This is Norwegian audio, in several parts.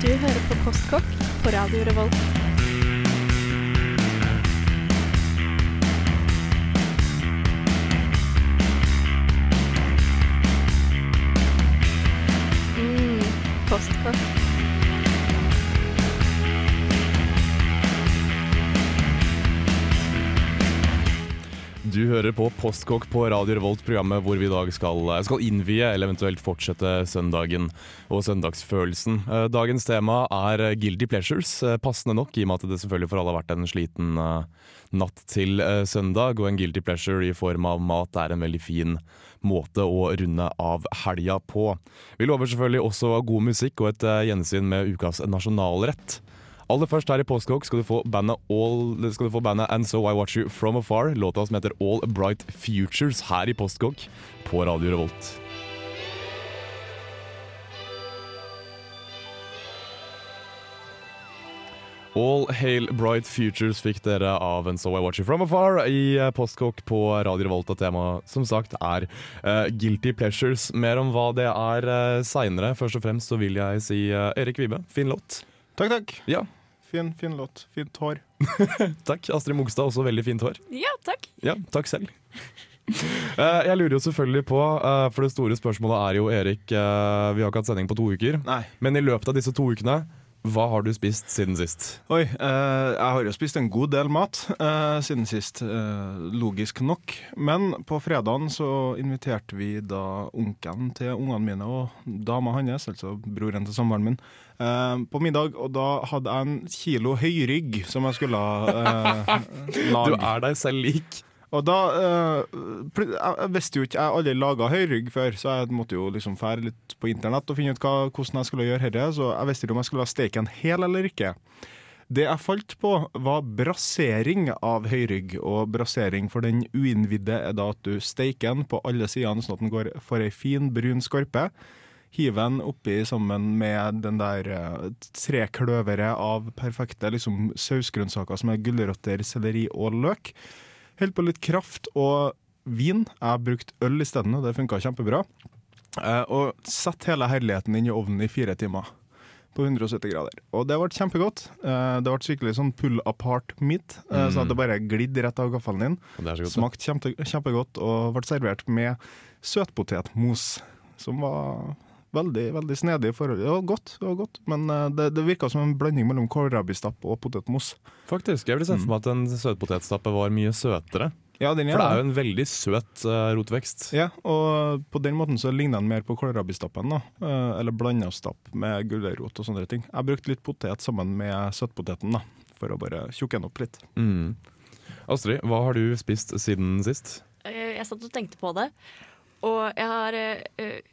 Du hører på Postkokk på Radio Revolt. Mm, postkokk. Du hører på Postkokk på Radio Revolt, programmet hvor vi i dag skal, skal innvie eller eventuelt fortsette søndagen og søndagsfølelsen. Eh, Dagens tema er guilty pleasures, eh, passende nok i og med at det selvfølgelig for alle har vært en sliten eh, natt til eh, søndag. Og en guilty pleasure i form av mat er en veldig fin måte å runde av helga på. Vi lover selvfølgelig også god musikk og et eh, gjensyn med ukas nasjonalrett. Aller først her i Postkokk skal du få bandet All, skal du få bandet And So I Watch You From Afar. Låta som heter All Bright Futures her i Postkokk på Radio Revolt. All Hail Bright Futures fikk dere av And So I Watch You From Afar i Postkok, Postkokk på Radio Revolt. Og temaet som sagt er uh, Guilty Pleasures. Mer om hva det er uh, seinere. Først og fremst så vil jeg si uh, Erik Vibe, fin låt. Takk, takk. Ja, Fin, fin låt. Fint hår. takk. Astrid Mogstad, også veldig fint hår. Ja, takk. Ja, takk selv. Uh, jeg lurer jo selvfølgelig på, uh, for det store spørsmålet er jo Erik uh, Vi har ikke hatt sending på to uker. Nei. Men i løpet av disse to ukene, hva har du spist siden sist? Oi, eh, jeg har jo spist en god del mat eh, siden sist, eh, logisk nok. Men på fredagen så inviterte vi da onkelen til ungene mine og dama hans, altså broren til samboeren min, eh, på middag. Og da hadde jeg en kilo høyrygg som jeg skulle eh, Du er deg selv lik. Og da uh, Jeg visste jo ikke Jeg har aldri laga høyrygg før, så jeg måtte jo liksom fære litt på internett og finne ut hva, hvordan jeg skulle gjøre dette. Så jeg visste ikke om jeg skulle ha steiken hel eller ikke. Det jeg falt på, var brasering av høyrygg. Og brasering for den uinnvidde er da at du steiker den på alle sidene, sånn at den går for ei fin, brun skorpe. Hiver den oppi sammen med den der eh, tre kløvere av perfekte liksom, sausgrønnsaker som er gulrøtter, selleri og løk. Helt på litt kraft og vin. Jeg har brukt øl isteden, og det funka kjempebra. Eh, og sett hele herligheten inn i ovnen i fire timer. På 170 grader. Og det ble kjempegodt. Eh, det ble skikkelig sånn pull apart meat, eh, så det bare glidde rett av gaffelen din. Godt. Smakte kjempe, kjempegodt og ble servert med søtpotetmos, som var veldig veldig snedig i forhold. Det var godt, det var godt men eh, det, det virka som en blanding mellom kålrabistappe og potetmos. Faktisk, Jeg ville sett for meg at en søtpotetstappe var mye søtere. Ja, den For det er jo en veldig søt uh, rotvekst. Ja, og på den måten så ligner den mer på kålrabistappen, da. Eh, Eller blanda stapp med gulrot og sånne ting. Jeg brukte litt potet sammen med søtpoteten, da. For å bare tjukke den opp litt. Mm. Astrid, hva har du spist siden sist? Eh, Jeg satt og tenkte på det. Og jeg har, eh,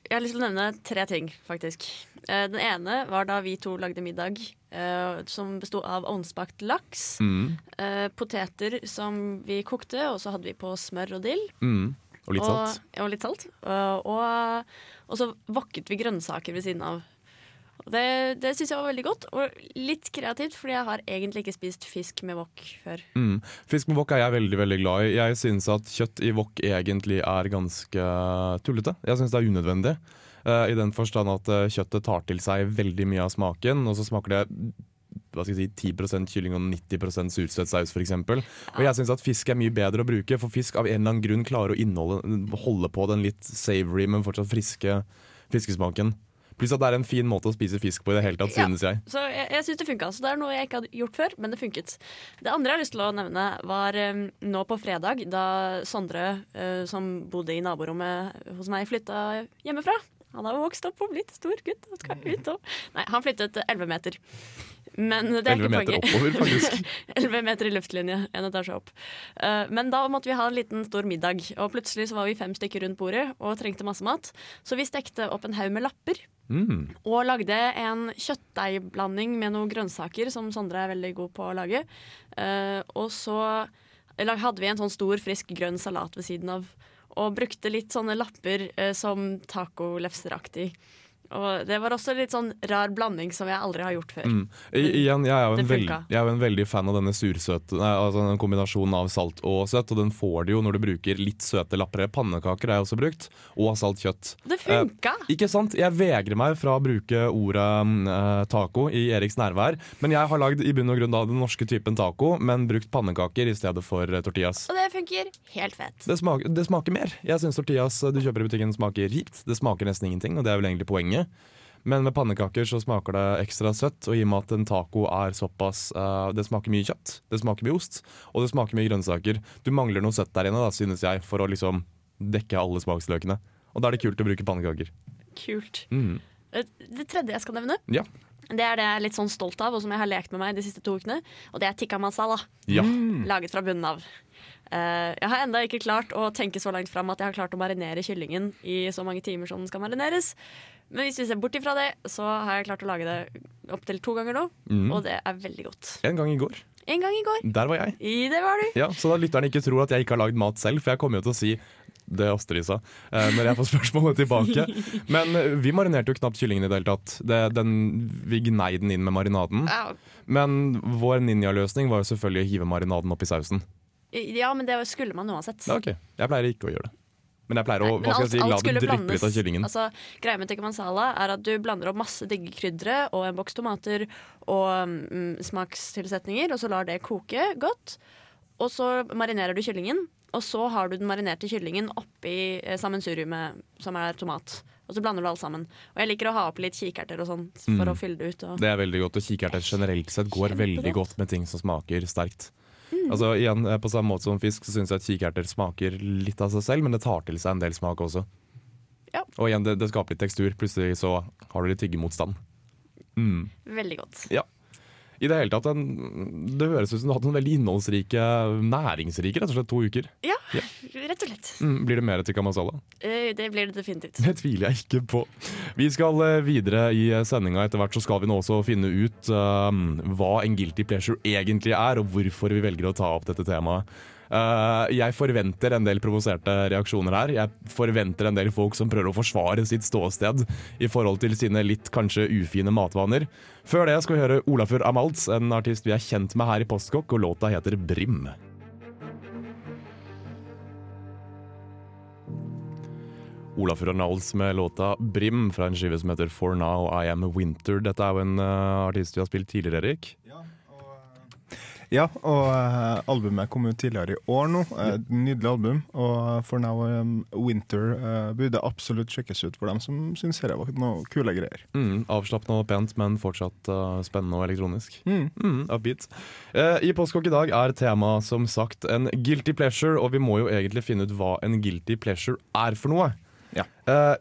jeg har lyst til å nevne tre ting, faktisk. Eh, Den ene var da vi to lagde middag eh, som besto av ovnsbakt laks. Mm. eh, Poteter som vi kokte, og så hadde vi på smør og dill. Mm. Og litt salt. Og, og litt salt. Og, og, og så vokket vi grønnsaker ved siden av. Det det syns jeg var veldig godt, og litt kreativt, fordi jeg har egentlig ikke spist fisk med wok før. Mm. Fisk med wok er jeg veldig veldig glad i. Jeg syns at kjøtt i wok egentlig er ganske tullete. Jeg syns det er unødvendig. Uh, I den forstand at uh, kjøttet tar til seg veldig mye av smaken, og så smaker det hva skal jeg si, 10% kylling og 90% surstøtt saus f.eks. Og jeg syns at fisk er mye bedre å bruke, for fisk av en eller annen grunn klarer å holde på den litt savory, men fortsatt friske fiskesmaken. Pluss at det er en fin måte å spise fisk på i det hele tatt, Ja. synes jeg. Så jeg, jeg syns det funka. Så det er noe jeg ikke hadde gjort før, men det funket. Det andre jeg har lyst til å nevne, var um, nå på fredag, da Sondre, uh, som bodde i naborommet hos meg, flytta hjemmefra. Han har vokst opp og blitt stor gutt Han, Nei, han flyttet 11 meter. Men det er 11 ikke meter oppover, faktisk. 11 meter i luftlinje, en etasje opp. Uh, men da måtte vi ha en liten stor middag, og plutselig så var vi fem stykker rundt bordet og trengte masse mat. Så vi stekte opp en haug med lapper Mm. og lagde en kjøttdeigblanding med noen grønnsaker, som Sondre er veldig god på å lage. Uh, og så hadde vi en sånn stor, frisk grønn salat ved siden av. Og brukte litt sånne lapper uh, som tacolefseraktig. Og det var også litt sånn rar blanding som jeg aldri har gjort før. Mm. I, igjen, jeg er, veld, jeg er jo en veldig fan av denne sursøte nei, altså den kombinasjonen av salt og søtt, og den får du jo når du bruker litt søte lapper. Pannekaker er også brukt, og salt kjøtt. Det funka! Ikke sant? Jeg vegrer meg fra å bruke ordet eh, taco i Eriks nærvær, men jeg har lagd i bunn og grunn da den norske typen taco, men brukt pannekaker i stedet for eh, tortillas. Og det funker helt fett. Det smaker, det smaker mer. Jeg syns tortillas eh, du kjøper i butikken smaker kjipt. Det smaker nesten ingenting, og det er vel egentlig poenget. Men med pannekaker så smaker det ekstra søtt, og i og med at en taco er såpass uh, Det smaker mye kjøtt, det smaker mye ost, og det smaker mye grønnsaker. Du mangler noe søtt der inne, da, synes jeg, for å liksom dekke alle smaksløkene. Og da er det kult å bruke pannekaker. Kult. Mm. Eh, Det tredje jeg skal nevne, Ja. det er det jeg er litt sånn stolt av, og som jeg har lekt med meg de siste to ukene. Og det er tikka masala. ja. Laget fra bunnen av. Uh, jeg har enda ikke klart å tenke så langt fram at jeg har klart å marinere kyllingen i så mange timer som den skal marineres. Men hvis vi ser bort ifra det, så har jeg klart å lage det opptil to ganger nå. Mm. Og det er veldig godt. En gang i går. En gang i går. Der var jeg. I det var du. Ja, Så da lytterne ikke tror at jeg ikke har lagd mat selv, for jeg kommer jo til å si det Astrid sa, eh, når jeg får spørsmålet tilbake. Men eh, vi marinerte jo knapt kyllingen i det hele tatt. Det, den, vi gnei den inn med marinaden. Men vår ninjaløsning var jo selvfølgelig å hive marinaden oppi sausen. ja, men det skulle man uansett. Ja, ok, Jeg pleier ikke å gjøre det. Men jeg pleier å Nei, alt- si, la det dryppe litt av kyllingen. Altså, greia med tikka masala er at du blander opp masse digge krydre og en boks tomater og mm, smakstilsetninger, og så lar det koke godt. Og så marinerer du kyllingen, og så har du den marinerte kyllingen oppi eh, sammensuriumet, som er tomat. Og så blander du alt sammen. Og jeg liker å ha oppi litt kikerter og sånt for Mm. å fylle det ut. Og Det er veldig godt, og kikerter generelt sett går veldig godt med ting som smaker sterkt. Mm. Altså igjen, eh, På samme måte som fisk så syns jeg at kikerter smaker litt av seg selv, men det tar til seg en del smak også. Ja. Og igjen, det, det skaper litt tekstur. Plutselig så har du litt tyggemotstand. Mm. veldig godt. I det hele tatt, en, det høres ut som du har hatt en veldig innholdsrike, næringsrike rett og slett to uker. Ja, Ja. rett og slett. Mm, blir det mer tikka masala? Eh, Det blir det definitivt. Det tviler jeg ikke på. Vi skal eh, videre i sendinga. Etter hvert så skal vi nå også finne ut eh, hva en guilty pleasure egentlig er, og hvorfor vi velger å ta opp dette temaet. Eh, jeg forventer en del provoserte reaksjoner her. Jeg forventer en del folk som prøver å forsvare sitt ståsted i forhold til sine litt kanskje ufine matvaner. Før det skal vi høre Olafur Amaltz, en artist vi er kjent med her i Postkokk, og låta heter Brim. Olafur Arnalds med låta 'Brim' fra en skive som heter 'For Now I Am Winter'. Dette er jo en eh, artist vi har spilt tidligere, Erik. Ja, og uh, albumet kom ut tidligere i år nå. Uh, nydelig album. Og For Now um, Winter uh, burde absolutt sjekkes ut for dem som syns dette var noe kule greier. Mm, Avslappende og pent, men fortsatt spennende og elektronisk. Mm. Mm, upbeat. I Postkokk i dag er temaet som sagt en guilty pleasure, og vi må jo egentlig finne ut hva en guilty pleasure er for noe. Ja.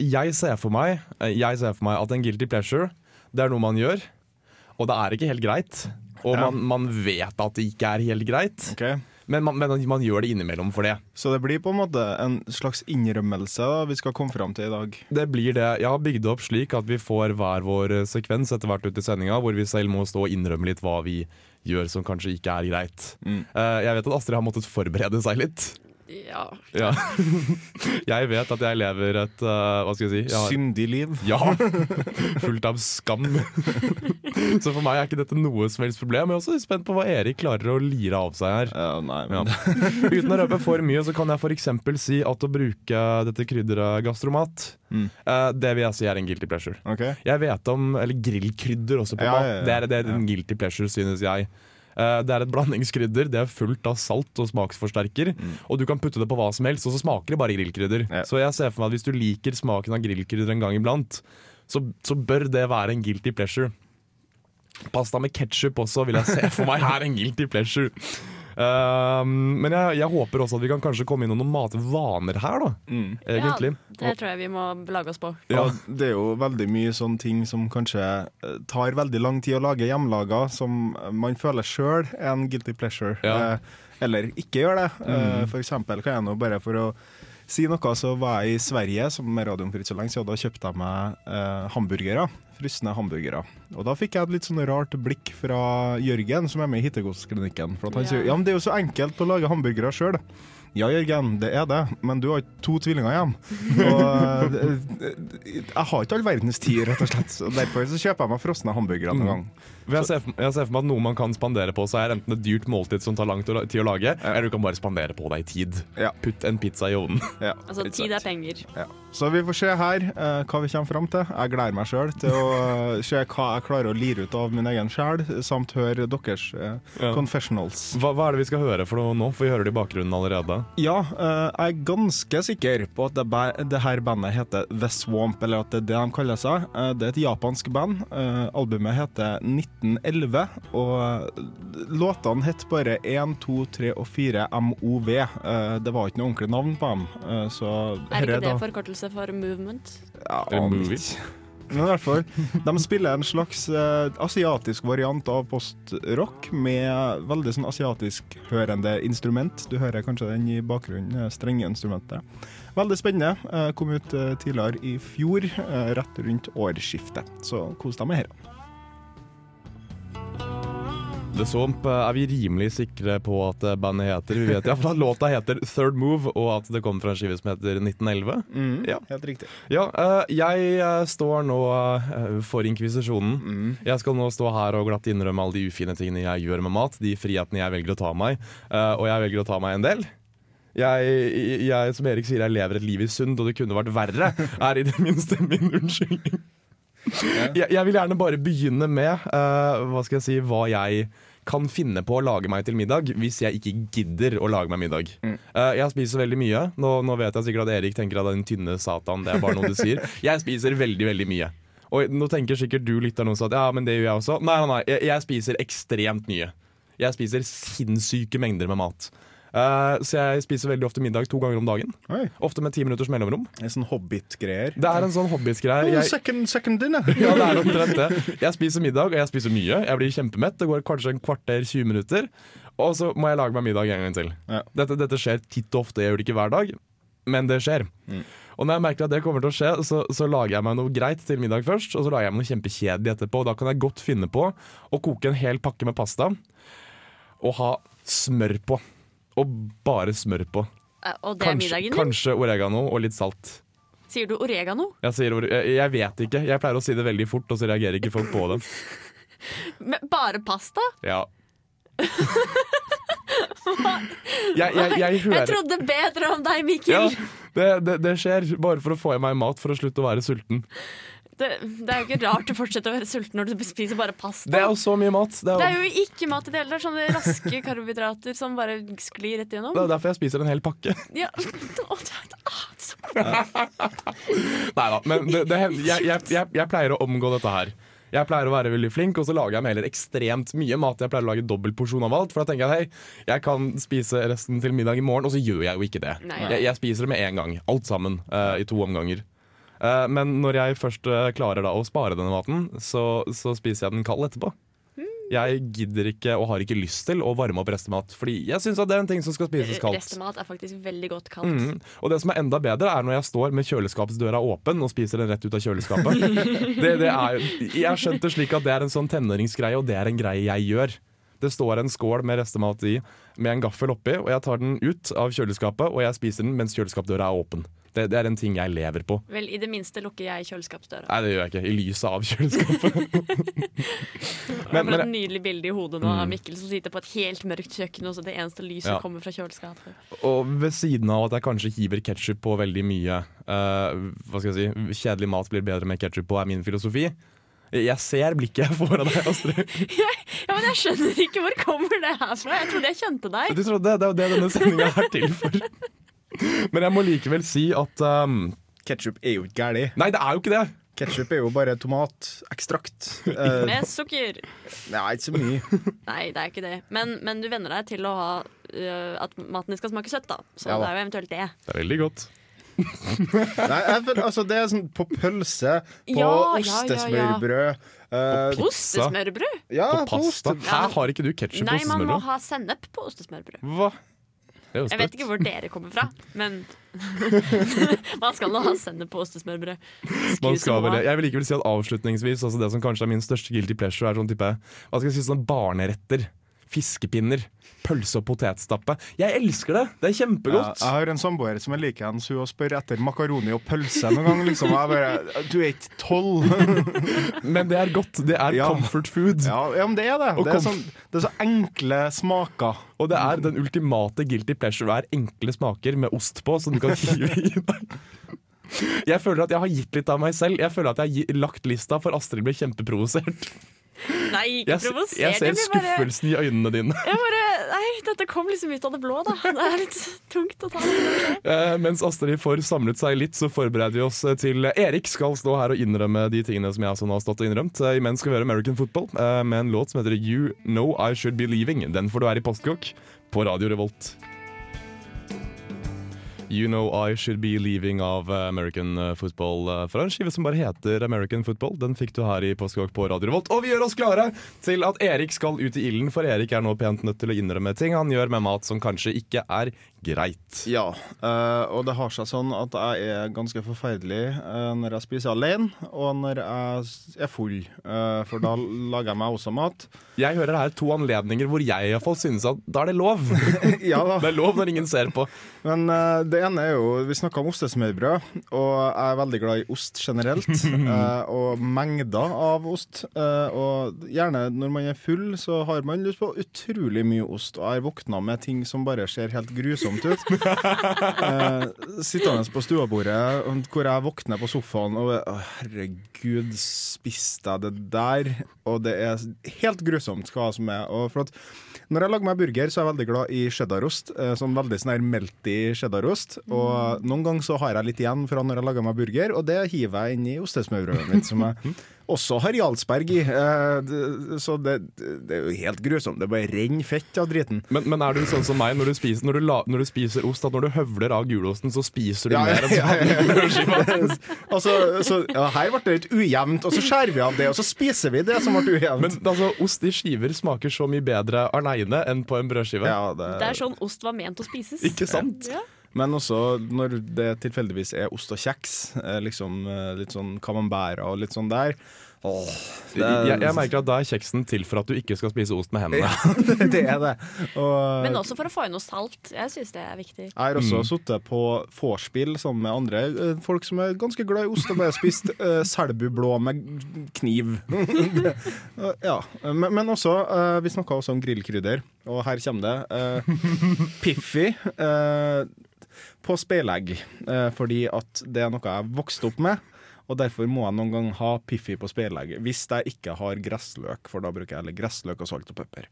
Jeg, ser for meg, jeg ser for meg at en guilty pleasure, det er noe man gjør, og det er ikke helt greit. Og man, man vet at det ikke er helt greit, Okay. men, man, men man gjør det innimellom for det. Så det blir på en måte en slags innrømmelse da, vi skal komme fram til i dag. Det blir det. Jeg har bygd det opp slik at vi får hver vår eh, sekvens etter hvert ut i sendinga, hvor vi selv må stå og innrømme litt hva vi gjør som kanskje ikke er greit. Mm. Eh, jeg vet at Astrid har måttet forberede seg litt. Ja. Ja. jeg vet at jeg lever et uh, Hva skal jeg si? Jeg har, Syndig liv. ja. Fullt av skam. Så for meg er ikke dette noe som helst problem. Jeg er også spent på hva Erik klarer å lire av seg her. Ja, nei, Ja. Uten å røpe for mye, så kan jeg f.eks. si at å bruke dette krydderet gastromat, Mm. Uh, det vil jeg si er en guilty pleasure. Okay. Jeg vet om Eller grillkrydder også på Ja, mat. ja, ja. Det er, det er en guilty pleasure, synes jeg. Eh, Det er et blandingskrydder. Det er fullt av salt og smaksforsterker. Og du kan putte det på hva som helst, og så smaker det bare grillkrydder. Mm. Ja. Så jeg ser for meg at hvis du liker smaken av grillkrydder en gang iblant, så, så bør det være en guilty pleasure. Pasta med ketsjup også vil jeg se for meg er en guilty pleasure. Um, men jeg, jeg håper også at vi kan kanskje komme inn noen matvaner her, da. Mm. Egentlig. Ja, det tror jeg vi må belage oss på. Ja. Det er jo veldig mye sånne ting som kanskje eh, tar veldig lang tid å lage hjemmelaga, som man føler sjøl er en guilty pleasure. Ja. Eh, eller ikke gjør det. Mm. for eksempel kan jeg nå bare for å si noe, så var jeg i Sverige som med radioen for ikke så lenge siden, og da kjøpte jeg meg eh, hamburgere. Frosne hamburgere. Og da fikk jeg et litt sånn rart blikk fra Jørgen, som er med i Hittegodsklinikken. For at han Ja. sier ja, men det er jo så enkelt å lage hamburgere sjøl. Ja, Jørgen, det er det, men du har to tvillinger igjen. Og eh, jeg har ikke all verdens tid, rett og slett. Så derfor så kjøper jeg meg frosne hamburgere en gang. Jeg ser, for, jeg ser for meg at noe man kan spandere på seg, er enten et dyrt måltid som tar lang tid å lage, eller du kan bare spandere på deg tid. Ja. Putt en pizza i ovnen. Ja, Altså, tid er penger. Ja. Så vi får se her uh, hva vi kommer fram til. Jeg gleder meg sjøl til å uh, se hva jeg klarer å lire ut av min egen sjel, samt høre deres uh, Ja. confessionals. Hva, hva er det vi skal høre for noe nå? For vi hører det i bakgrunnen allerede. Ja, eh, jeg er ganske sikker på at det, det her bandet heter The Swamp, eller at det er det de kaller seg. Det er et japansk band. Albumet heter 1911, og låtene het bare 1, 2, 3 og 4 MOV. Eh, det var ikke noe ordentlig navn på dem. eh, så Er ikke det da- forkortelse for movement? Ja, Eller movie. Men i hvert fall, de spiller en slags eh, asiatisk variant av postrock med veldig sånn asiatisk-hørende instrument. Du hører kanskje den i bakgrunnen, strenge instrumentet. Veldig spennende. Kom ut tidligere i fjor, rett rundt årsskiftet. Så kos deg med her. Eh, er vi rimelig sikre på at eh, bandet heter. Vi vet i hvert fall at låta heter Third Move, og at det kommer fra en skive som heter 1911. Ja. Helt riktig. Ja, eh, jeg eh, står nå for inkvisisjonen. Jeg skal nå stå her og glatt innrømme alle de ufine tingene jeg gjør med mat, de frihetene jeg velger å ta meg, og jeg velger å ta meg en del. Jeg, jeg, som Erik sier, jeg lever et liv i synd, og det kunne vært verre, er i det minste min unnskyldning. Jeg, jeg vil gjerne bare begynne med uh, hva skal jeg si, hva jeg kan finne på å lage meg til middag hvis jeg ikke gidder å lage meg middag. Eh, jeg spiser veldig mye. Nå, nå vet jeg sikkert at Erik tenker at den tynne satan, det er bare noe du sier. Jeg spiser veldig, veldig mye. Og nå tenker sikkert du lytter noen sånn at ja, men det gjør jeg også. Nei, nei, nei. Jeg, jeg spiser ekstremt mye. Jeg spiser sinnssyke mengder med mat. Eh, så jeg spiser veldig ofte middag to ganger om dagen. Oi, Ofte med ti minutters mellomrom. en sånn hobbit-greier. Det er en sånn hobbit-greier Jeg- second, second dinner. ja, det er omtrent det. Jeg spiser middag, og jeg spiser mye. Jeg blir kjempemett. Det går kanskje en kvarter, 20 minutter. Og så må jeg lage meg middag en gang til. Ja. Dette, dette skjer titt og ofte, jeg gjør det ikke hver dag, men det skjer. Og når jeg merker at det kommer til å skje, så, så lager jeg meg noe greit til middag først, og så lager jeg meg noe kjempekjedelig etterpå. Og da kan jeg godt finne på å koke en hel pakke med pasta og ha smør på. Og bare smør på. Eh, Og det er Kanskje, middagen din? kanskje oregano og litt salt. Sier du oregano? Jeg, sier, jeg, vet ikke. Jeg pleier å si det veldig fort, og så reagerer ikke folk på det. Men bare pasta? Ja. jeg, jeg, jeg Jeg trodde bedre om deg, Mikkel. ja, det, det, det skjer bare for å få i meg mat for å slutte å være sulten. Det, det er jo ikke rart å fortsette å være sulten når du spiser bare pasta. Det er jo så mye mat. Det er, Det er jo, jo ikke mat i det hele. Er sånne raske karbohydrater som bare sklir rett igjennom. det er derfor jeg spiser en hel pakke. Ja. Oh, Nei da, men det, jeg, jeg, jeg, jeg pleier å omgå dette her. Jeg pleier å være veldig flink, og så lager jeg meg heller ekstremt mye mat. Jeg pleier å lage dobbel porsjon av alt, for da tenker jeg hei, jeg kan spise resten til middag i morgen, og så gjør jeg jo ikke det. Jeg, jeg spiser det med en gang. Alt sammen. Uh, I to omganger. Eh, men når jeg først eh, klarer da å spare denne maten, så, så spiser jeg den kald etterpå. Jeg gidder ikke og har ikke lyst til å varme opp restemat, fordi jeg syns det er en ting som skal spises kaldt. Restemat er faktisk veldig godt kaldt. Mm. Og det som er enda bedre, er når jeg står med kjøleskapsdøra åpen og spiser den rett ut av kjøleskapet. det, det er, jeg har skjønt det slik at det er en sånn tenåringsgreie, og det er en greie jeg gjør. Det står en skål med restemat i med en gaffel oppi, og jeg tar den ut av kjøleskapet og jeg spiser den mens kjøleskapsdøra er åpen. Det, det er en ting jeg lever på. Vel, i det minste lukker jeg kjøleskapsdøra. Nei, det gjør jeg ikke. I lyset av kjøleskapet. men, men, et nydelig bilde i hodet nå av Mikkel som sitter på et helt mørkt kjøkken, og så det eneste lyset Ja. kommer fra kjøleskapet. og ved siden av at jeg kanskje hiver ketsjup på veldig mye uh, Hva skal jeg si Kjedelig mat blir bedre med ketsjup på, er min filosofi. Jeg ser blikket jeg får av deg, Astrid. Ja, men jeg skjønner ikke hvor kommer det her fra. Jeg trodde jeg kjente deg. Du trodde det? Det er jo det denne sendinga er til for. Men jeg må likevel si at um, Ketchup er jo ikke gærlig. Nei, det er jo ikke det. Ketchup er jo bare tomatekstrakt. Uh, Med sukker. nei, ikke så mye. Nei, det er ikke det. Men, men du venner deg til å ha uh, at maten din skal smake søtt, da. Så Ja da. det er jo eventuelt det. Det er veldig godt. Nei, jeg, føler- altså, det er sånn på pølse, på Ja, ostesmørbrød ja, ja. ostesmørbrød eh, Ostesmørbrød? ja, På pasta. Her har ikke du ketsjup på ostesmørbrød. Nei, man må ha sennep på ostesmørbrød. Hva? Jeg vet ikke hvor dere kommer fra, men man skal nå ha sennep på ostesmørbrød. Man skal vel, jeg vil likevel si at avslutningsvis altså Det som kanskje er min største guilty pleasure, er sånn type Hva skal jeg si, sånne barneretter. fiskepinner, pølse og potetstappe. Jeg elsker det! Det er Ja, kjempegodt. jeg har en samboer som er likeens, hun spør etter makaroni og pølse noen gang. Liksom. Jeg bare Du er ikke tolv! Men det er godt. Det er Ja. comfort food. Ja, ja, men det er det. Det er, sånn, det er så enkle smaker. Og det er den ultimate guilty pleasure. Det er enkle smaker med ost på, som du kan hive i deg. Jeg føler at jeg har gitt litt av meg selv. Jeg føler at jeg har lagt lista, for Astrid ble kjempeprovosert. Nei, ikke Jeg, s- jeg ser skuffelsen bare- i øynene dine. Jeg bare, nei, dette kom liksom ut av det blå, da. Det er litt tungt å ta. Eh, mens Astrid får samlet seg litt, så forbereder vi oss til Erik skal stå her og innrømme de tingene som jeg også nå har stått og innrømt. Eh, Imens skal vi høre American Football eh, med en låt som heter You Know I Should Be Leaving. Den får du her i Postkokk på Radio Revolt. You Know I Should Be Leaving av eh, American Football eh, fra en skive som bare heter American Football. Den fikk du her i Postkokk på Radio Revolt. Og vi gjør oss klare til at Erik skal ut i ilden, for Erik er nå pent nødt til å innrømme ting han gjør med mat som kanskje ikke er greit. Ja, eh, og det har seg sånn at jeg er ganske forferdelig eh, når jeg spiser alene, og når jeg er full. eh, for da lager jeg meg også mat. Jeg hører her to anledninger hvor jeg i hvert fall synes at da er det lov. ja da. Det er lov når ingen ser på. Men det ene er jo Vi snakka om ostesmørbrød, og jeg er veldig glad i ost generelt. og mengder av ost. og gjerne når man er full, så har man lyst på utrolig mye ost. Og jeg har våkna med ting som bare ser helt grusomt ut. Eh, sittende på stuebordet hvor jeg våkner på sofaen og å, Herregud, spiste jeg det der? Og det er helt grusomt hva som er. Når jeg lager meg burger, så er jeg veldig glad i cheddarost. eh, Sånn veldig sånn her melty cheddarost. Og noen ganger så har jeg litt igjen fra når jeg lager meg burger, og det hiver jeg inn i ostesmørbrødet mitt, som jeg også har Jarlsberg i. Eh, Så det, det er jo helt grusomt. Det bare renner fett av driten. Men, men er du sånn som meg når du spiser, når du la, når du spiser ost, at når du høvler av gulosten, så spiser du mer enn sånn? altså, så, ja, her ble det litt ujevnt, og så skjærer vi av det, og så spiser vi det som ble ujevnt. Men altså, ost i skiver smaker så mye bedre aleine enn på en brødskive. ja, det, Det er sånn ost var ment å spises. Ikke sant? Ja. Men også når det tilfeldigvis er ost og kjeks, eh, liksom eh, litt sånn camembert og litt sånn der. Åh, det, Jeg, jeg merker at da er kjeksen til for at du ikke skal spise ost med hendene. det er det. Og, Men også for å få inn noe salt. Jeg syns det er viktig. jeg har også sittet på vorspiel sammen med andre eh, folk som er ganske glad i ost, og bare spist uh, Selbu blå med kniv. eh, ja. men, men også, uh, vi snakka også om grillkrydder, og her kommer det. Uh, Piffi eh, på speilegg, eh, fordi at det er noe jeg vokste opp med. Og derfor må jeg noen gang ha Piffi på speilegg, hvis jeg ikke har gressløk. For da bruker jeg heller gressløk og salt og pepper.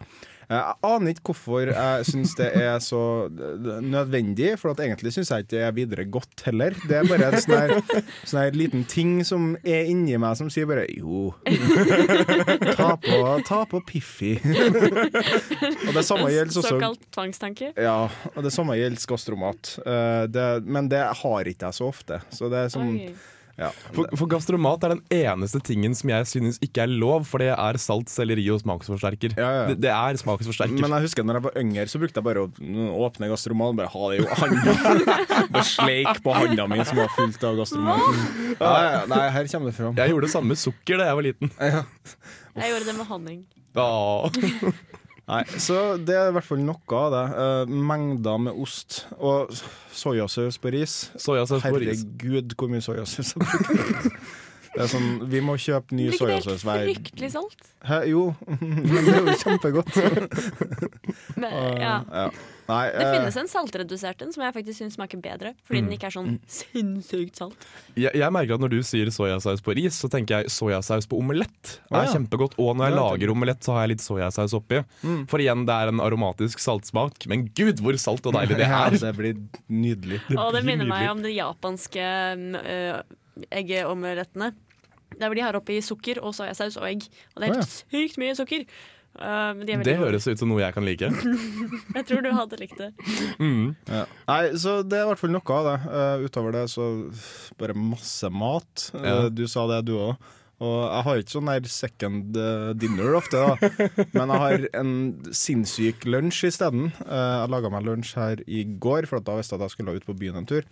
Eh, Jeg aner ikke hvorfor jeg syns det er så eh, nødvendig, for at egentlig syns jeg ikke det er videre godt heller. Det er bare en sånn her, sånn her liten ting som er inni meg som sier bare jo. Ta på, ta på Piffi. og det samme gjelder også Såkalt tvangstanke. ja, og det samme gjelder gastromat. Eh, det, men det har ikke jeg så ofte. Så det er sånn Oi. Ja. For, for gastromat er den eneste tingen som jeg synes ikke er lov, for det er salt, selleri og smaksforsterker. Ja, ja. Det, det er smaksforsterker. Men jeg husker når jeg var yngre, så brukte jeg bare å åpne gastromat. Bare ha det i handa. Bare sleik på handa mi som var fullt av gastromat. Ja, ja, nei, her kommer det fram. jeg gjorde det samme med sukker da jeg var liten. Jeg gjorde det med honning. Ja. Nei, så det er i hvert fall noe av det. Uh, mengder med ost og soyasaus på ris. Soyasaus på ris. Herregud, hvor mye soyasaus jeg bruker. Det er sånn, Vi må kjøpe ny Blir ikke det helt fryktelig salt? Hæ, Jo, men det er jo kjempegodt. Men, Uh, ja. ja. Nei, Det eh, finnes en saltredusert en som jeg faktisk syns smaker bedre. Fordi den ikke er sånn sinnssykt salt. Jeg, jeg merker at Når du sier soyasaus på ris, så tenker jeg soyasaus på omelett. Det er kjempegodt Og når jeg Ja, lager omelett, så har jeg litt soyasaus oppi. Mm. For igjen, det er en aromatisk saltsmak. Men gud, hvor salt og deilig det ja, er! det blir nydelig. Og det minner minner meg om de japanske uh, eggeomelettene. Der hvor de har oppi sukker og soyasaus og egg. Og det er helt sykt mye sukker. Uh, men de er Det høres ut som noe jeg kan like. Jeg tror du hadde likt det. Mm. Ja. Nei, så det er i hvert fall noe av det. Uh, utover det så bare masse mat. Ja. Uh, du sa det, du òg. Og jeg har ikke sånn der second eh, dinner ofte, da. Men jeg har en sinnssyk lunsj isteden. Jeg laga meg lunsj her i går, for at da visste jeg at jeg skulle ut på byen en tur.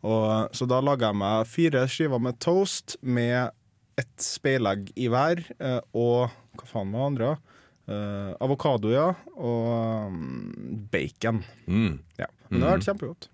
Og, så da laga jeg meg fire skiver med toast med et speilegg i hver, eh, og hva faen var det andre? Eh, avokado, ja. Og um, bacon. Mm. Ja. Men det har vært kjempegodt.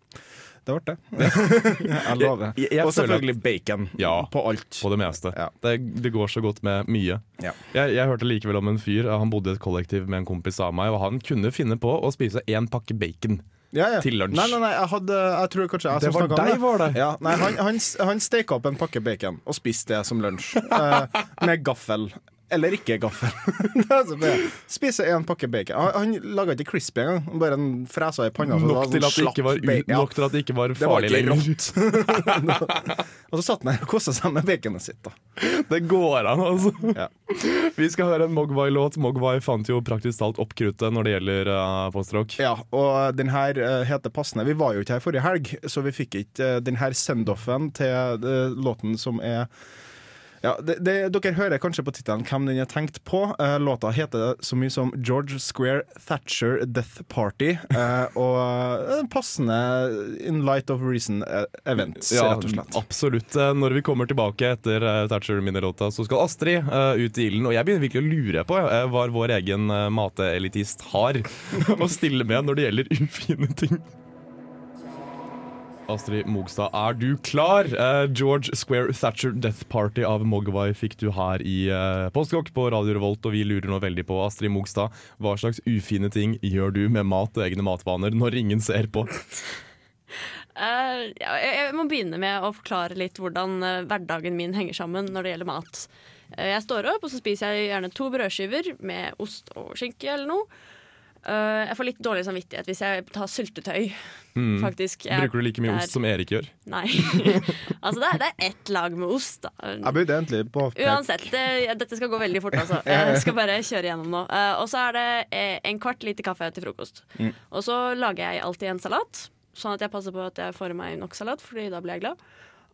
Det ble det. jeg lover. Og selvfølgelig bacon Ja. på alt. På det meste. Ja. Det, det går så godt med mye. Ja. Jeg, jeg hørte likevel om en fyr, han bodde i et kollektiv med en kompis av meg, og han kunne finne på å spise én pakke bacon. Ja, ja. Til lunsj. Nei, nei, nei, jeg, hadde, jeg tror kanskje jeg Det var deg, det. var det? Ja, nei, han, han, han steika opp en pakke bacon og spiste det som lunsj. Eh, med gaffel. Eller ikke gaffel. Det så bare, Spise en pakke bacon. Han, han laga ikke crispy engang. Han Bare fresa i panna. så det Nok til, sånn at det ikke var, nok til at det ikke var farlig lenger. Og så satt han der og kosa seg med baconet sitt. da Det går an, altså. Ja. Vi skal høre en Mogwai-låt. Mogwai fant jo praktisk talt opp kruttet når det gjelder uh, postrock. Ja, og den her uh, heter passende Vi var jo ikke her forrige helg, så vi fikk ikke uh, den her send-offen til uh, låten som er ja, det, det, Dere hører kanskje på tittelen hvem den er tenkt på. Uh, låta heter så mye som George Square Thatcher Death Party. Uh, og eh, passende in light of reason events, Ja, rett og slett. absolutt. Når vi kommer tilbake etter Thatcher-minnelåta, så skal Astrid uh, ut i ilden. Og jeg begynner virkelig å lure på uh, hva vår egen matelitist har å stille med når det gjelder ufine ting. Astrid Mogstad, er du klar? Uh, George Square Thatcher Death Party av Mogwai fikk du her i uh, Postkokk på Radio Revolt, og vi lurer nå veldig på, Astrid Mogstad, hva slags ufine ting gjør du med mat og egne matvaner når ingen ser på? Uh, jeg, må begynne med å forklare litt hvordan hverdagen min henger sammen når det gjelder mat. Jeg står opp, og så spiser jeg gjerne to brødskiver med ost og skinke eller noe. Eh, jeg får litt dårlig samvittighet hvis jeg tar syltetøy, faktisk. Jeg- Mm. Bruker du like mye er- ost som Erik gjør? Nei. altså, det er, det er ett lag med ost, da. Jeg begynte egentlig på Uansett, det, dette skal gå veldig fort, altså. Jeg skal bare kjøre gjennom nå. Uh, og så er det eh, en kvart liter kaffe til frokost. Og så lager jeg alltid en salat, sånn at jeg passer på at jeg får i meg nok salat, Fordi da blir jeg glad.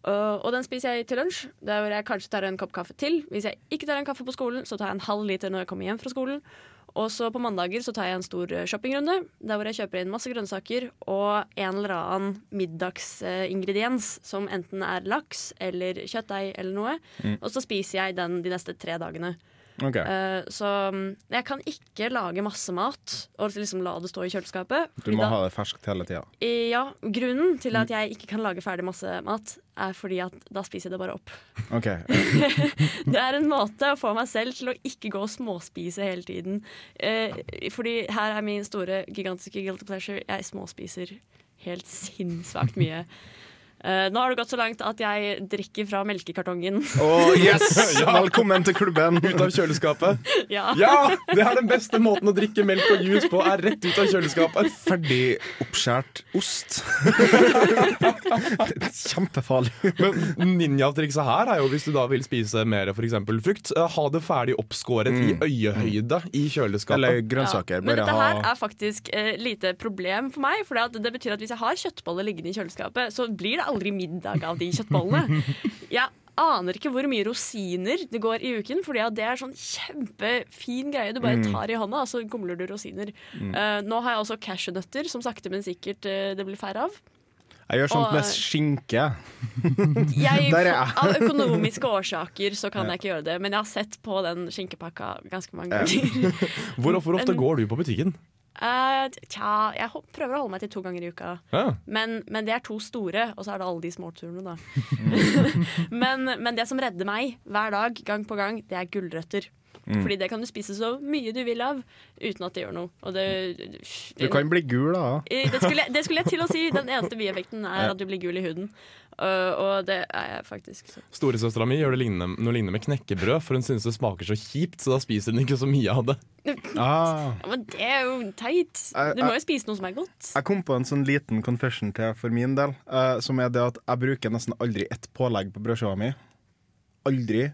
Uh, og den spiser jeg til lunsj, der hvor jeg kanskje tar en kopp kaffe til. Hvis jeg ikke tar en kaffe på skolen, så tar jeg en halv liter når jeg kommer hjem fra skolen. Og så på mandager så tar jeg en stor eh, shoppingrunde, der hvor jeg kjøper inn masse grønnsaker og en eller annen middagsingrediens, som enten er laks eller kjøttdeig eller noe. Og så spiser jeg den de neste tre dagene. Ok. Uh, så mm, jeg kan ikke lage masse mat og liksom la det stå i kjøleskapet. Du må da- ha det ferskt hele tida. Ja, Grunnen til at jeg ikke kan lage ferdig masse mat, er fordi at da spiser jeg det bare opp. Okay. Det er en måte å få meg selv til å ikke gå og småspise hele tiden. Uh, fordi her er min store, gigantiske guilty pleasure. Jeg småspiser helt sinnssvakt mye. Eh, nå har det gått så langt at jeg drikker fra melkekartongen. Oh, yes! Velkommen til klubben. Ut av kjøleskapet? ja. Ja! Det er den beste måten å drikke melk og juice på, er rett ut av kjøleskapet. Ferdig oppskjært ost. kjempefarlig. Men ninjatrikset her er jo hvis du da vil spise mer for eksempel frukt, eh, ha det ferdig oppskåret i øyehøyde i kjøleskapet. Eller grønnsaker. Ja, men dette her er faktisk uh, lite problem for meg. For det betyr at hvis jeg har kjøttboller liggende i kjøleskapet, så blir det aldri middag av de kjøttbollene. Jeg aner ikke hvor mye rosiner det går i uken, for det er sånn kjempefin greie. Du Mm. bare tar i hånda, og så gomler du rosiner. Uh, nå har jeg også cashewnøtter, som sakte, men sikkert uh, det blir færre av. Jeg gjør sånt Og- med skinke. Jeg, Der er jeg. Av økonomiske årsaker så kan jeg ikke gjøre det, men jeg har sett på den skinkepakka ganske mange ganger. Hvor, hvor ofte går du på butikken? Eh, tja, jeg prøver å holde meg til to ganger i uka. Ja. Men, men det er to store, og så er det alle de småturene, da. Men, men det som redder meg hver dag, gang på gang, det er gulrøtter. Mm. Fordi det kan du spise så mye du vil av uten at det gjør noe. Og det, Du kan bli gul, da. Eh, det, skulle, jeg- det skulle jeg til å si. Den eneste bieffekten er at du blir gul i huden. Uh, og det er jeg faktisk. Så. Storesøstera mi gjør det lignende, noe lignende med knekkebrød, for hun synes det smaker så kjipt, så da spiser hun ikke så mye av det. Ah. Ja, men det er jo teit. Du må jo spise noe som er godt. Jeg kom på en sånn liten confession til for min del, uh, som er det at jeg bruker nesten aldri ett pålegg på brødskiva mi. Aldri.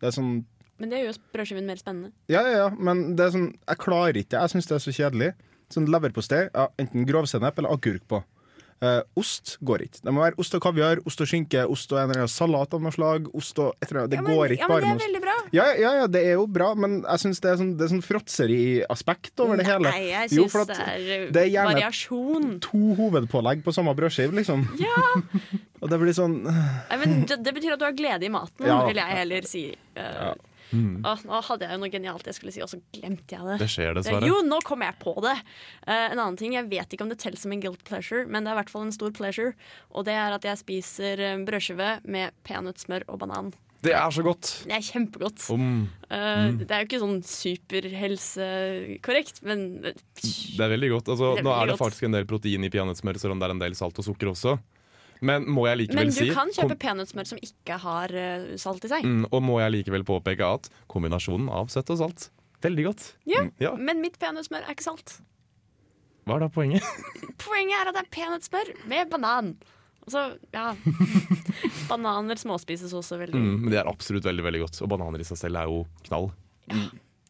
Det er sånn Men det gjør jo brødskiven mer spennende. Ja, ja, ja, men det er sånn Jeg klarer ikke Jeg syns det er så kjedelig. Sånn leverpostei, ja, enten grovsennep eller agurk på. Eh, ost går ikke. Det må være ost og kaviar, ost og skinke, ost og en eller annen salat av noe slag. Ost og et eller annet. Det Ja, men, går ikke ja, men bare det med er ost. veldig bra. Ja, ja, ja, det er jo bra, men jeg syns det er sånn, det er sånn fråtseriaspekt over det hele. Nei, jeg Jo, syns at det er, det er gjerne- variasjon. To hovedpålegg på samme brødskive, liksom. Ja, Og det blir sånn Nei, men det, det betyr at du har glede i maten, Ja. vil jeg heller si. Uh, Mm. Og nå hadde jeg jo noe genialt jeg skulle si, og så glemte jeg det. Det skjer dessverre. Jo, nå kom jeg på det! Uh, en annen ting, Jeg vet ikke om det teller som en guilt pleasure, men det er i hvert fall en stor pleasure. Og det er at jeg spiser eh, brødskive med peanøttsmør og banan. Det er så godt! Det er kjempegodt. Mm. Uh, Det er jo ikke sånn superhelsekorrekt, men eh, det er veldig godt. Altså, er veldig nå er det godt. faktisk en del protein i peanøttsmør, selv om det er en del salt og sukker også. Men må jeg likevel Men du kan kjøpe peanøttsmør som ikke har uh, salt i seg. mm, Og må jeg likevel påpeke at kombinasjonen av søtt og salt Veldig godt. Ja, Ja. Men mitt peanøttsmør er ikke salt. Hva er da poenget? Poenget er at det er peanøttsmør med banan. Altså, så, ja Bananer småspises også veldig. Mm, men det er absolutt veldig veldig godt. Og bananer i seg selv er jo knall.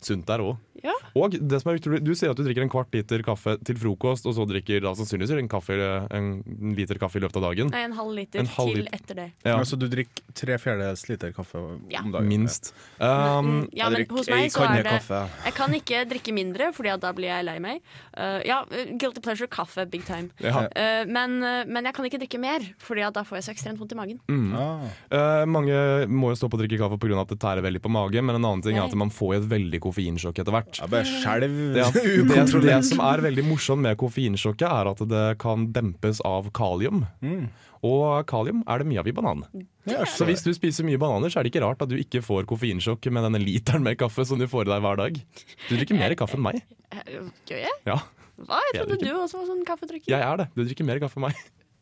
Sunt der òg. Ja. Og det som er utrolig, du sier at du drikker en kvart liter kaffe til frokost, og så drikker da sannsynligvis en, kaffe, en liter kaffe i løpet av dagen. Nei, en halv liter En halv til liter. etter det. Ja, Altså du drikker tre fjerdedels liter kaffe Ja. om dagen? minst. Um, Ja, men hos meg så er det. Jeg kan ikke drikke mindre, Fordi da blir jeg lei meg. Uh, ja, uh, guilty pleasure, kaffe, big time. ja. Uh, men, uh, men jeg kan ikke drikke mer, Fordi da får jeg så ekstremt vondt i magen. Mm. Ah. Eh, mange må jo stå på å drikke kaffe pga. at det tærer veldig på magen, men en annen ting er at man får et veldig koffeinsjokk etter hvert. Jeg bare skjelv Ja, det, det som er veldig morsomt med koffeinsjokket, er at det kan dempes av kalium. Mm. Og kalium er det mye av i banan. Ja, Så hvis du spiser mye bananer, så er det ikke rart at du ikke får koffeinsjokk med denne literen med kaffe som du får i deg hver dag. Du drikker mer kaffe enn meg. Uh, Gjør jeg? Ja, Hva? Jeg trodde du også var sånn kaffedrikker. jeg er det. Du drikker mer kaffe enn meg.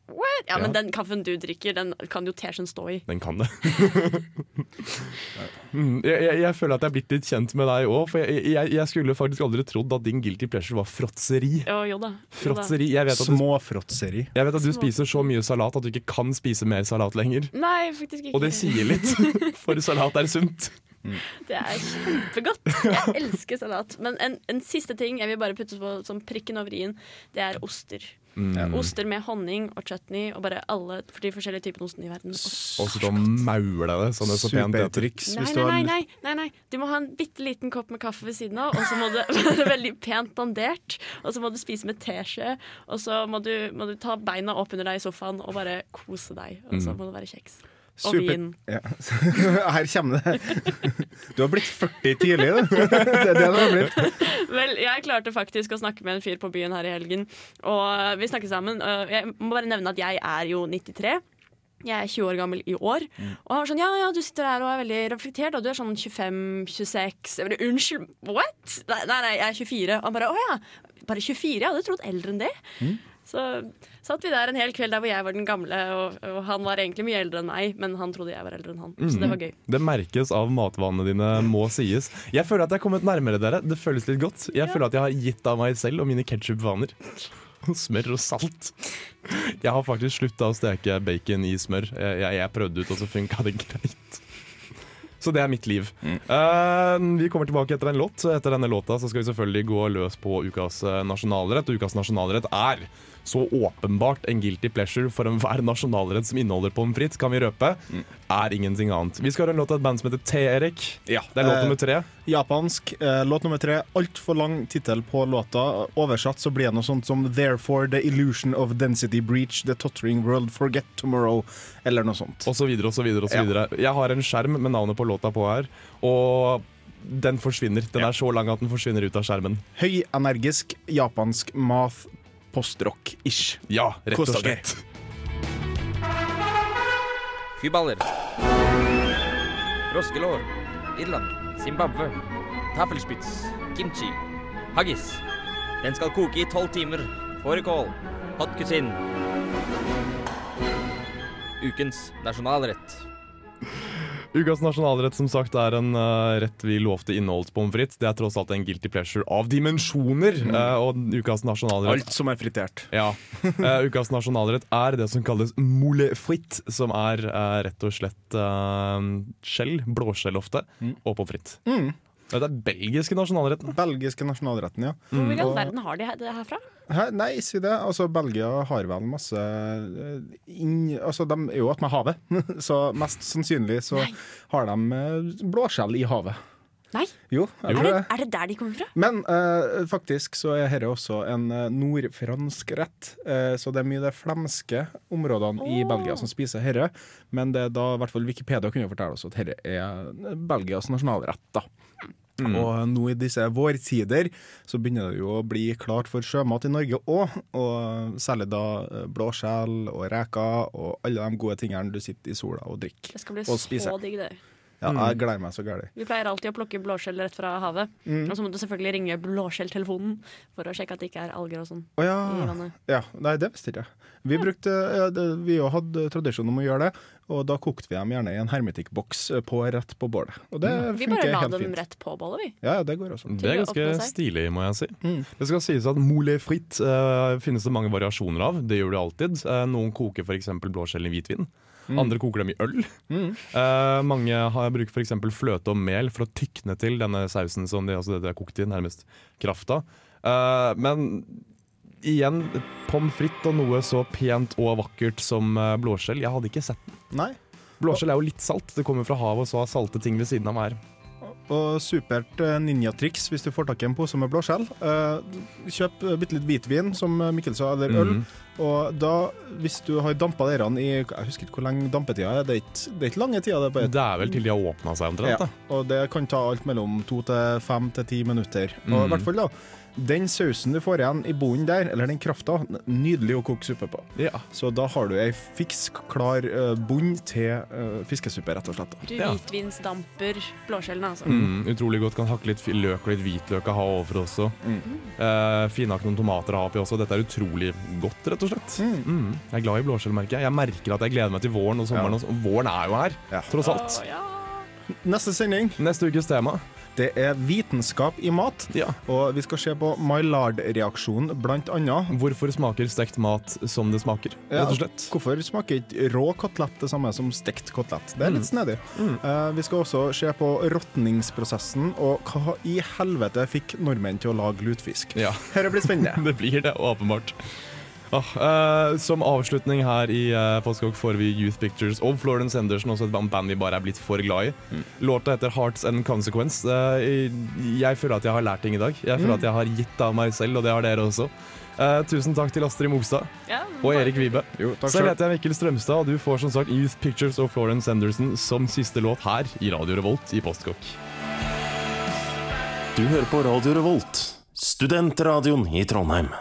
What? Ja, men Ja. den kaffen du drikker, den kan jo teskjeen stå i. Den kan det. Mm, jeg, jeg, jeg føler at jeg er blitt litt kjent med deg òg, for jeg, jeg, jeg skulle faktisk aldri trodd at din guilty pleasure var fråtseri. Jo, jo da. Fråtseri. Småfråtseri. Jeg vet at du spiser så mye salat at du ikke kan spise mer salat lenger. Nei, faktisk ikke. Og det sier litt, for salat er sunt. Det er kjempegodt. Jeg elsker salat. Men en, en siste ting jeg vil bare putte på som prikken over i-en, det er oster. Mm. Oster med honning og chutney og bare alle for de forskjellige typene ostene i verden. Og så maule det sånn det er så pent heter. Nei, hvis du nei, nei, nei, nei, nei. Du må ha en bitte liten kopp med kaffe ved siden av, og så må det være veldig pent dandert. Og så må du spise med teskje, og så må du, må du ta beina opp under deg i sofaen og bare kose deg. Og så må det være kjeks. Og vin. Ja. Her kommer det. Du har blitt 40 tidlig, du. Det er det du har blitt. Vel, jeg klarte faktisk å snakke med en fyr på byen her i helgen, og vi snakket sammen. Jeg må bare nevne at jeg er jo 93. Jeg er 20 år gammel i år. Og han var sånn, ja, ja, du sitter her og er veldig reflektert, og du er sånn 25-26. Jeg bare, unnskyld, what? Nei, nei, jeg er 24. Og han bare, å ja, bare 24? Jeg hadde trodd eldre enn det. Så satt vi der en hel kveld der hvor jeg var den gamle, og, og han var egentlig mye eldre enn meg, men han trodde jeg var eldre enn han. Så det var gøy. Det merkes av matvanene dine, må sies. Jeg føler at jeg er kommet nærmere dere. Det føles litt godt. Jeg føler at jeg har gitt av meg selv og mine ketsjupvaner. Smør og salt. Jeg har faktisk slutta å steke bacon i smør. Jeg, jeg, jeg prøvde ut, og så funka det greit. Så det er mitt liv. Eh, vi kommer tilbake etter en låt. Etter denne låta så skal vi selvfølgelig gå løs på ukas eh, nasjonalrett. Og ukas nasjonalrett er så åpenbart en guilty pleasure for enhver nasjonalrett som inneholder pommes frites, kan vi røpe, er ingenting annet. Vi skal høre en låt av et band som heter T-Erik. Ja. Det er låt Eh, nummer tre. Japansk. Eh, låt nummer tre. Altfor lang tittel på låta. Oversatt så blir det noe sånt som 'Therefore the illusion of density breach, the tottering world forget tomorrow', eller noe sånt. Og så videre og så videre og så Ja. videre. Jeg har en skjerm med navnet på låta på her, og den forsvinner. Den Ja. er så lang at den forsvinner ut av skjermen. Høyenergisk japansk math postrock-ish. Ja, rett og slett. Fyballer. Froskelår. Irland. Zimbabwe. Taffelspitz. Kimchi. Haggis. Den skal koke i tolv timer. Fårikål. Hot cuisine. Ukens nasjonalrett. Ukas nasjonalrett som sagt er en uh, rett vi lovte inneholdt pommes frites. Det er tross alt en guilty pleasure av dimensjoner. eh, og ukas nasjonalrett Alt som er fritert. Ja. Uh, ukas nasjonalrett er det som kalles moule frites, som er rett og slett uh, skjell, blåskjell ofte, og pommes frites. Mm. Det er belgiske nasjonalretten. Belgiske nasjonalretten, ja. Hvor i all verden har de det herfra? Hæ? Nei, si det. Altså, Belgia har vel masse eh, inn, Altså, de er jo attmed havet, så mest sannsynlig så har de eh, blåskjell i havet. Nei, Jo, er det, det. er det der de kommer fra? Men uh, faktisk så er dette også en nordfransk rett. Uh, så det er mye de flemske områdene i Belgia som spiser herre. Men det er da i hvert fall Wikipedia kunne fortelle oss at herre er Belgias nasjonalrett. da. Mm. Og nå i disse vårtider så begynner det jo å bli klart for sjømat i Norge òg. Og særlig da eh, blåskjell og reker og alle de gode tingene du sitter i sola og drikker. Det skal bli Og spiser. så digg, det. Ja, jeg gleder meg så gærent. Vi pleier alltid å plukke blåskjell rett fra havet. Mm. Og så må du selvfølgelig ringe blåskjelltelefonen for å sjekke at det ikke er alger og sånn Å i vannet. ja. Nei, det visste ikke jeg. Vi brukte, vi jo hadde tradisjon om å gjøre det, og da kokte vi dem gjerne i en hermetikkboks eh, på rett på bålet. Og det Vi bare la dem fint. rett på bålet, vi. Ja, ja, det går også. Det er ganske stilig, må jeg si. Mm. Det skal sies at moulé fritt uh, finnes det mange variasjoner av. Det gjør det alltid. Uh, noen koker f.eks. blåskjell i hvitvin. Andre koker dem i øl. Mm. Uh, mange har bruker f.eks. fløte og mel for å tykne til denne sausen som de, altså det de har kokt i, nærmest krafta. Uh, men igjen, pommes frites og noe så pent og vakkert som eh, blåskjell. Jeg hadde ikke sett den. Nei. Blåskjell er jo litt salt. Det kommer fra havet, og så har salte ting ved siden av hver. Og supert eh, ninjatriks hvis du får tak i en pose med blåskjell. Eh, kjøp bitte litt hvitvin, som Mikkel sa, eller øl. Mm. Og da, hvis du har dampa dere i Jeg husker ikke hvor lenge dampetida er. Det er ikke, det er ikke lange tida. Det er Det er vel til de har åpna seg omtrent. Ja, og det kan ta alt mellom to til fem til ti minutter. Og i Mm. hvert fall da, den sausen du får igjen i bunnen der, eller den krafta, nydelig å koke suppe på. Ja. Så da har du ei fiks klar bunn til eh, fiskesuppe, rett og slett. Du hvitvinsdamper blåskjellene, altså. Mm, utrolig godt. Kan hakke litt løk og litt hvitløk og ha overfor også. Mm. Uh, Finhakke noen tomater og ha oppi også. Dette er utrolig godt, rett og slett. Mm. Mm. Jeg er glad i blåskjell, merker jeg. Jeg merker at jeg gleder meg til våren og sommeren. Ja. Og våren er jo her, Ja. tross alt. Å, ja. Neste sending Neste ukes tema. Det er vitenskap i mat. Ja. Og vi skal se på Maillard-reaksjonen, annet. Hvorfor smaker stekt mat som det smaker, Ja. rett og slett. Hvorfor smaker ikke rå kotelett det samme som stekt kotelett? Det er litt snedig. Mm. Uh, vi skal også se på råtningsprosessen, og hva i helvete fikk nordmenn til å lage lutefisk? Ja. Dette blir spennende. Det blir det, åpenbart. Ah, uh, som avslutning her i uh, Postkokk får vi Youth Pictures og Florence Henderson, også et band vi bare er blitt for glad i. Mm. Låta heter Hearts and Consequence. Uh, jeg føler at jeg har lært ting i dag. Jeg føler Mm. at jeg har gitt av meg selv, og det har dere også. Uh, tusen takk til Astrid Mogstad Ja, og Erik Vibe. Jo, selv. heter jeg Mikkel Strømstad, og du får som sagt Youth Pictures og Florence Henderson som siste låt her i Radio Revolt i Postkokk. Du hører på Radio Revolt, studentradioen i Trondheim.